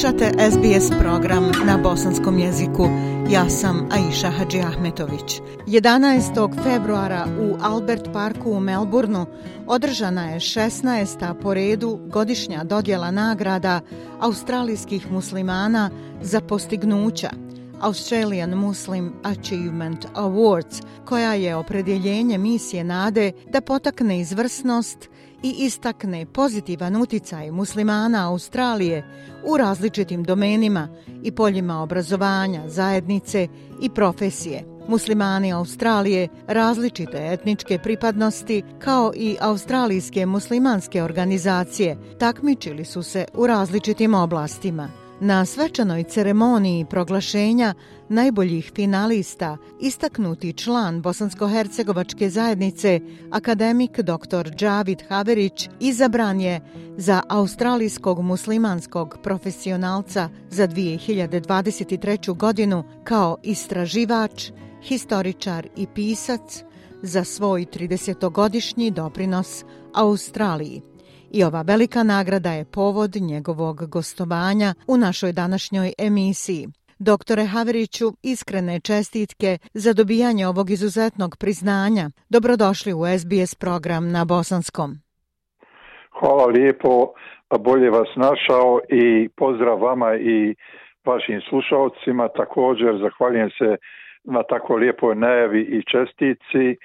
Slušate SBS program na bosanskom jeziku. Ja sam Aisha Hadži Ahmetović. 11. februara u Albert Parku u Melbourneu održana je 16. po redu godišnja dodjela nagrada australijskih muslimana za postignuća Australian Muslim Achievement Awards, koja je opredjeljenje misije nade da potakne izvrsnost i istakne pozitivan uticaj muslimana Australije u različitim domenima i poljima obrazovanja, zajednice i profesije. Muslimani Australije različite etničke pripadnosti kao i australijske muslimanske organizacije takmičili su se u različitim oblastima. Na svečanoj ceremoniji proglašenja najboljih finalista istaknuti član Bosansko-Hercegovačke zajednice akademik dr. Džavid Haverić izabran je za australijskog muslimanskog profesionalca za 2023. godinu kao istraživač, historičar i pisac za svoj 30-godišnji doprinos Australiji i ova velika nagrada je povod njegovog gostovanja u našoj današnjoj emisiji. Doktore Haveriću, iskrene čestitke za dobijanje ovog izuzetnog priznanja. Dobrodošli u SBS program na Bosanskom. Hvala lijepo, bolje vas našao i pozdrav vama i vašim slušalcima. Također zahvaljujem se na tako lijepoj najavi i čestici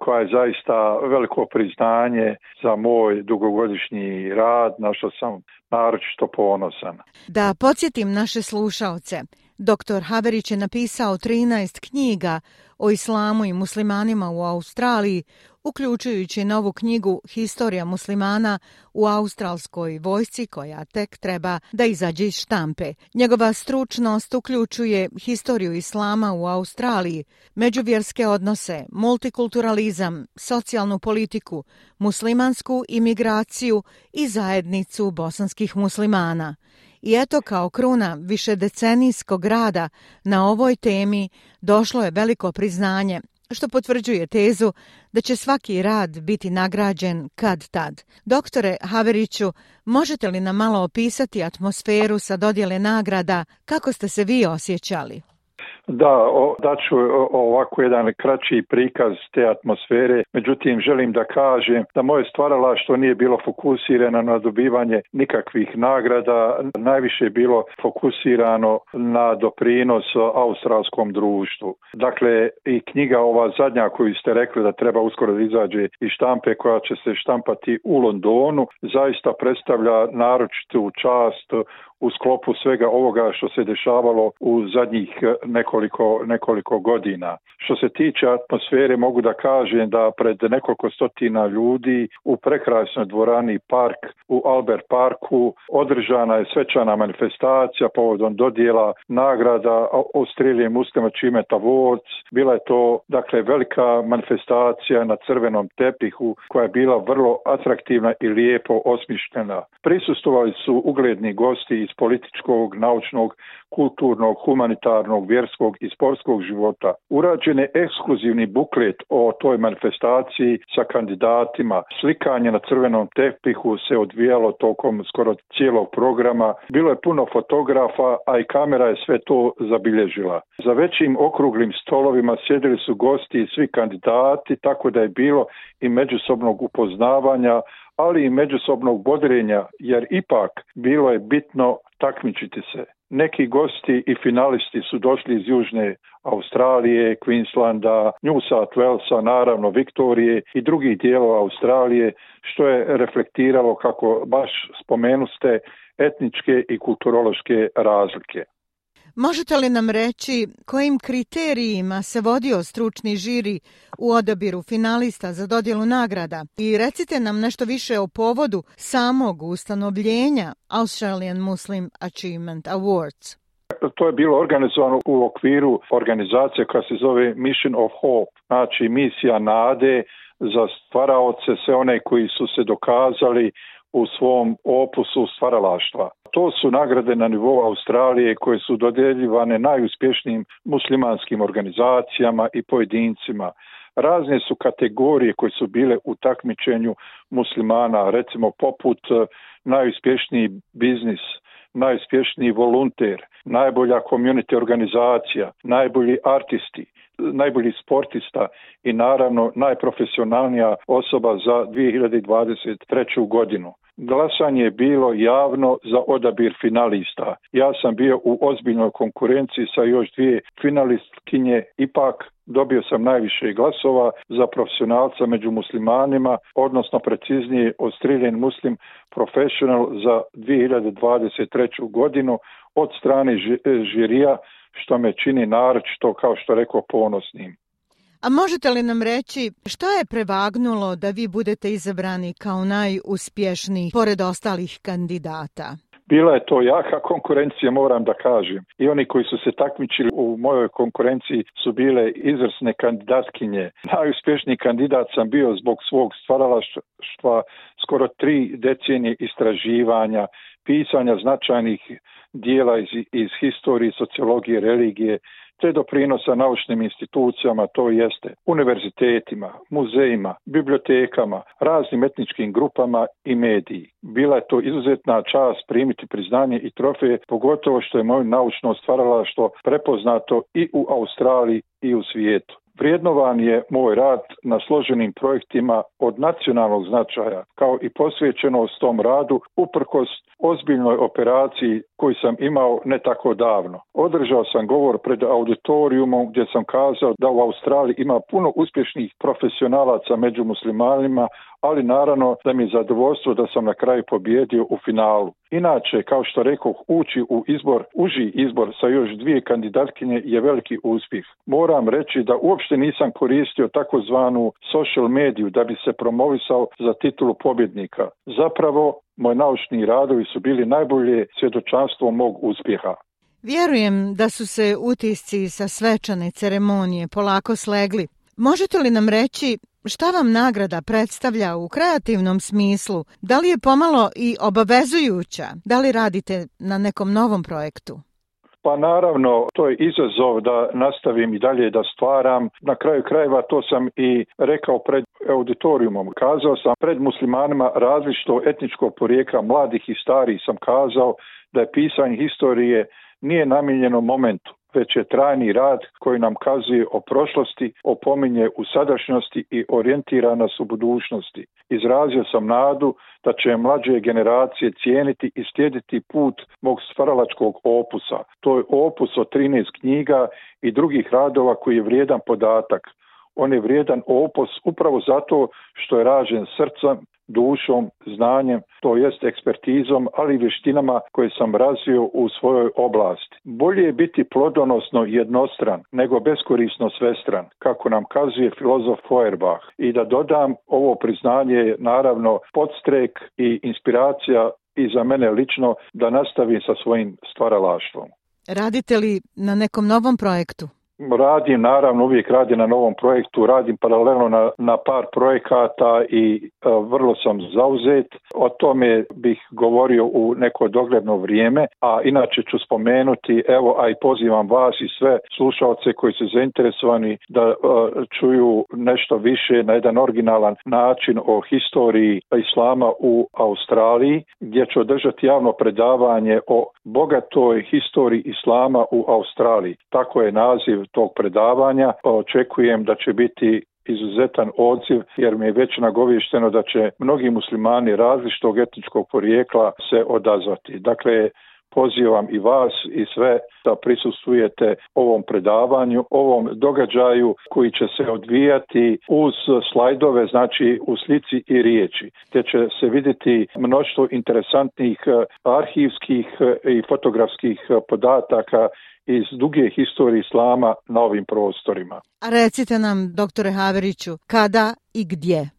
koja je zaista veliko priznanje za moj dugogodišnji rad, na što sam naročito ponosan. Da podsjetim naše slušaoce, Dr. Haverić je napisao 13 knjiga o islamu i muslimanima u Australiji, uključujući novu knjigu Historija muslimana u australskoj vojsci koja tek treba da izađe iz štampe. Njegova stručnost uključuje historiju islama u Australiji, međuvjerske odnose, multikulturalizam, socijalnu politiku, muslimansku imigraciju i zajednicu bosanskih muslimana. I eto kao kruna višedecenijskog rada na ovoj temi došlo je veliko priznanje što potvrđuje tezu da će svaki rad biti nagrađen kad tad. Doktore Haveriću, možete li nam malo opisati atmosferu sa dodjele nagrada, kako ste se vi osjećali? Da, o, daću ovako jedan kraći prikaz te atmosfere, međutim želim da kažem da moje što nije bilo fokusirano na dobivanje nikakvih nagrada, najviše je bilo fokusirano na doprinos australskom društvu. Dakle, i knjiga ova zadnja koju ste rekli da treba uskoro izađe iz štampe koja će se štampati u Londonu, zaista predstavlja naročitu čast u sklopu svega ovoga što se dešavalo u zadnjih e, nekoliko, nekoliko godina. Što se tiče atmosfere mogu da kažem da pred nekoliko stotina ljudi u prekrasnoj dvorani park u Albert Parku održana je svečana manifestacija povodom dodjela nagrada Australije muslima Čimeta voc, Bila je to dakle velika manifestacija na crvenom tepihu koja je bila vrlo atraktivna i lijepo osmišljena. Prisustovali su ugledni gosti iz političkog, naučnog, kulturnog, humanitarnog, vjerskog i sportskog života. Urađen je ekskluzivni buklet o toj manifestaciji sa kandidatima. Slikanje na crvenom tepihu se odvijalo tokom skoro cijelog programa. Bilo je puno fotografa, a i kamera je sve to zabilježila. Za većim okruglim stolovima sjedili su gosti i svi kandidati, tako da je bilo i međusobnog upoznavanja ali i međusobnog bodrenja, jer ipak bilo je bitno takmičiti se. Neki gosti i finalisti su došli iz Južne Australije, Queenslanda, New South Walesa, naravno Viktorije i drugih dijelova Australije, što je reflektiralo, kako baš spomenuste, etničke i kulturološke razlike. Možete li nam reći kojim kriterijima se vodio stručni žiri u odabiru finalista za dodjelu nagrada i recite nam nešto više o povodu samog ustanovljenja Australian Muslim Achievement Awards. To je bilo organizovano u okviru organizacije koja se zove Mission of Hope, znači misija nade za stvaraoce, sve one koji su se dokazali u svom opusu stvaralaštva to su nagrade na nivou Australije koje su dodjeljivane najuspješnijim muslimanskim organizacijama i pojedincima. Razne su kategorije koje su bile u takmičenju muslimana, recimo poput e, najuspješniji biznis, najuspješniji volunter, najbolja community organizacija, najbolji artisti najboljih sportista i naravno najprofesionalnija osoba za 2023. godinu. Glasanje je bilo javno za odabir finalista. Ja sam bio u ozbiljnoj konkurenciji sa još dvije finalistkinje, ipak dobio sam najviše glasova za profesionalca među muslimanima, odnosno preciznije Australian Muslim Professional za 2023. godinu od strane žirija što me čini naročito kao što rekao ponosnim. A možete li nam reći što je prevagnulo da vi budete izabrani kao najuspješniji pored ostalih kandidata? Bila je to jaka konkurencija, moram da kažem. I oni koji su se takmičili u mojoj konkurenciji su bile izvrsne kandidatkinje. Najuspješniji kandidat sam bio zbog svog stvaralaštva skoro tri decenije istraživanja, pisanja značajnih dijela iz, iz historije, sociologije, religije, te doprinosa naučnim institucijama, to jeste univerzitetima, muzejima, bibliotekama, raznim etničkim grupama i mediji. Bila je to izuzetna čast primiti priznanje i trofeje, pogotovo što je moje naučno stvaralaštvo prepoznato i u Australiji i u svijetu. Vrijednovan je moj rad na složenim projektima od nacionalnog značaja, kao i posvećenost tom radu uprkos ozbiljnoj operaciji koju sam imao ne tako davno. Održao sam govor pred auditorijumom gdje sam kazao da u Australiji ima puno uspješnih profesionalaca među muslimanima, ali naravno da mi je zadovoljstvo da sam na kraju pobjedio u finalu. Inače, kao što rekoh, ući u izbor, uži izbor sa još dvije kandidatkinje je veliki uspjeh. Moram reći da uopšte nisam koristio takozvanu social mediju da bi se promovisao za titulu pobjednika. Zapravo, moji naučni radovi su bili najbolje svjedočanstvo mog uspjeha. Vjerujem da su se utisci sa svečane ceremonije polako slegli. Možete li nam reći Šta vam nagrada predstavlja u kreativnom smislu? Da li je pomalo i obavezujuća? Da li radite na nekom novom projektu? Pa naravno, to je izazov da nastavim i dalje da stvaram. Na kraju krajeva to sam i rekao pred auditorijumom. Kazao sam pred muslimanima različito etničko porijekla mladih i starih sam kazao da je pisanje historije nije namijenjeno momentu već je trajni rad koji nam kazuje o prošlosti, opominje u sadašnjosti i orijentira nas u budućnosti. Izrazio sam nadu da će mlađe generacije cijeniti i slijediti put mog stvaralačkog opusa. To je opus od 13 knjiga i drugih radova koji je vrijedan podatak on je vrijedan opos upravo zato što je rađen srcem, dušom, znanjem, to jest ekspertizom, ali i vještinama koje sam razvio u svojoj oblasti. Bolje je biti plodonosno jednostran nego beskorisno svestran, kako nam kazuje filozof Feuerbach. I da dodam, ovo priznanje je naravno podstrek i inspiracija i za mene lično da nastavim sa svojim stvaralaštvom. Radite li na nekom novom projektu? Radim, naravno, uvijek radim na novom projektu, radim paralelno na, na par projekata i e, vrlo sam zauzet. O tome bih govorio u neko dogledno vrijeme, a inače ću spomenuti, evo, a i pozivam vas i sve slušalce koji su zainteresovani da e, čuju nešto više na jedan originalan način o historiji islama u Australiji, gdje ću održati javno predavanje o bogatoj historiji islama u Australiji. Tako je naziv tog predavanja. Očekujem da će biti izuzetan odziv jer mi je već nagovišteno da će mnogi muslimani različitog etničkog porijekla se odazvati. Dakle, pozivam i vas i sve da prisustujete ovom predavanju, ovom događaju koji će se odvijati uz slajdove, znači u slici i riječi, gdje će se vidjeti mnoštvo interesantnih eh, arhivskih eh, i fotografskih eh, podataka iz duge historije islama na ovim prostorima. A recite nam, doktore Haveriću, kada i gdje? E,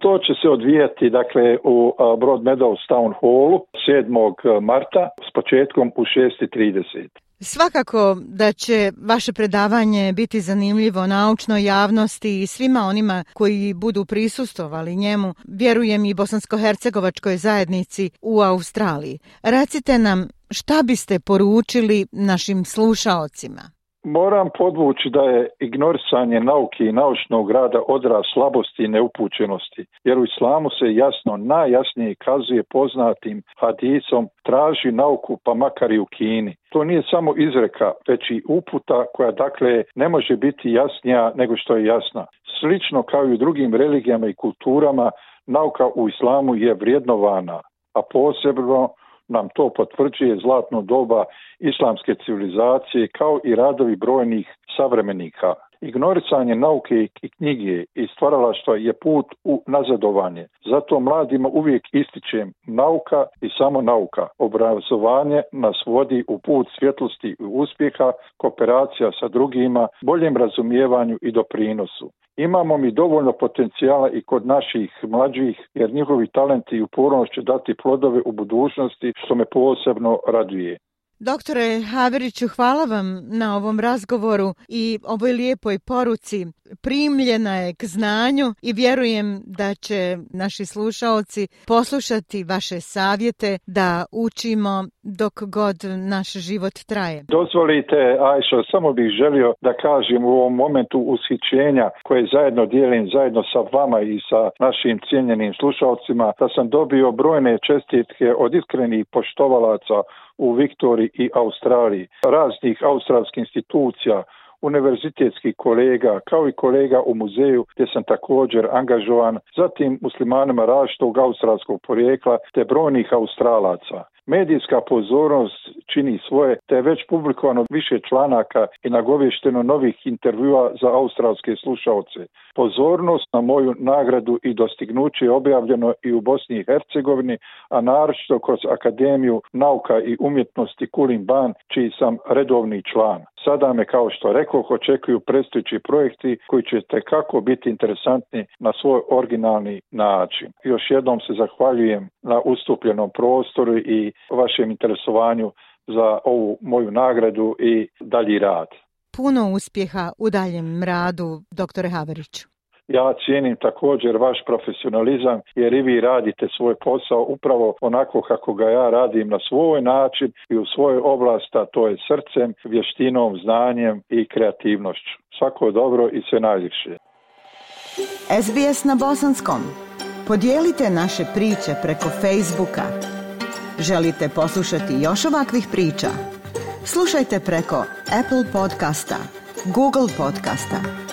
to će se odvijati dakle u Broad Meadows Town Hallu 7. E, marta s početkom u 6.30. Svakako da će vaše predavanje biti zanimljivo naučnoj javnosti i svima onima koji budu prisustovali njemu, vjerujem i bosansko-hercegovačkoj zajednici u Australiji. Recite nam šta biste poručili našim slušaocima? Moram podvući da je ignorisanje nauke i naučnog rada odraz slabosti i neupućenosti, jer u islamu se jasno najjasnije kazuje poznatim hadisom traži nauku pa makar i u Kini. To nije samo izreka, već i uputa koja dakle ne može biti jasnija nego što je jasna. Slično kao i u drugim religijama i kulturama, nauka u islamu je vrijednovana, a posebno nam to potvrđuje zlatno doba islamske civilizacije kao i radovi brojnih savremenika Ignorisanje nauke i knjige i stvaralaštva je put u nazadovanje. Zato mladima uvijek ističem nauka i samo nauka. Obrazovanje nas vodi u put svjetlosti i uspjeha, kooperacija sa drugima, boljem razumijevanju i doprinosu. Imamo mi dovoljno potencijala i kod naših mlađih, jer njihovi talenti i upornost će dati plodove u budućnosti, što me posebno raduje. Doktore Haveriću, hvala vam na ovom razgovoru i ovoj lijepoj poruci. Primljena je k znanju i vjerujem da će naši slušaoci poslušati vaše savjete da učimo dok god naš život traje. Dozvolite, Ajšo, samo bih želio da kažem u ovom momentu ushićenja koje zajedno dijelim zajedno sa vama i sa našim cijenjenim slušalcima, da sam dobio brojne čestitke od iskrenih poštovalaca u Viktori i Australiji, raznih australskih institucija, univerzitetskih kolega kao i kolega u muzeju gdje sam također angažovan, zatim muslimanima različitog australskog porijekla te brojnih australaca. Medijska pozornost čini svoje, te je već publikovano više članaka i nagovješteno novih intervjua za australske slušalce. Pozornost na moju nagradu i dostignuće je objavljeno i u Bosni i Hercegovini, a naročito kroz Akademiju nauka i umjetnosti Kulimban, čiji sam redovni član. Sada me, kao što rekao, nekog očekuju predstojeći projekti koji će tekako biti interesantni na svoj originalni način. Još jednom se zahvaljujem na ustupljenom prostoru i vašem interesovanju za ovu moju nagradu i dalji rad. Puno uspjeha u daljem radu, doktore Haveriću. Ja cijenim također vaš profesionalizam jer i vi radite svoj posao upravo onako kako ga ja radim na svoj način i u svojoj oblast, a to je srcem, vještinom, znanjem i kreativnošću. Svako dobro i sve najljepše. SBS na bosanskom. Podijelite naše priče preko Facebooka. Želite poslušati još ovakvih priča? Slušajte preko Apple podcasta, Google podcasta,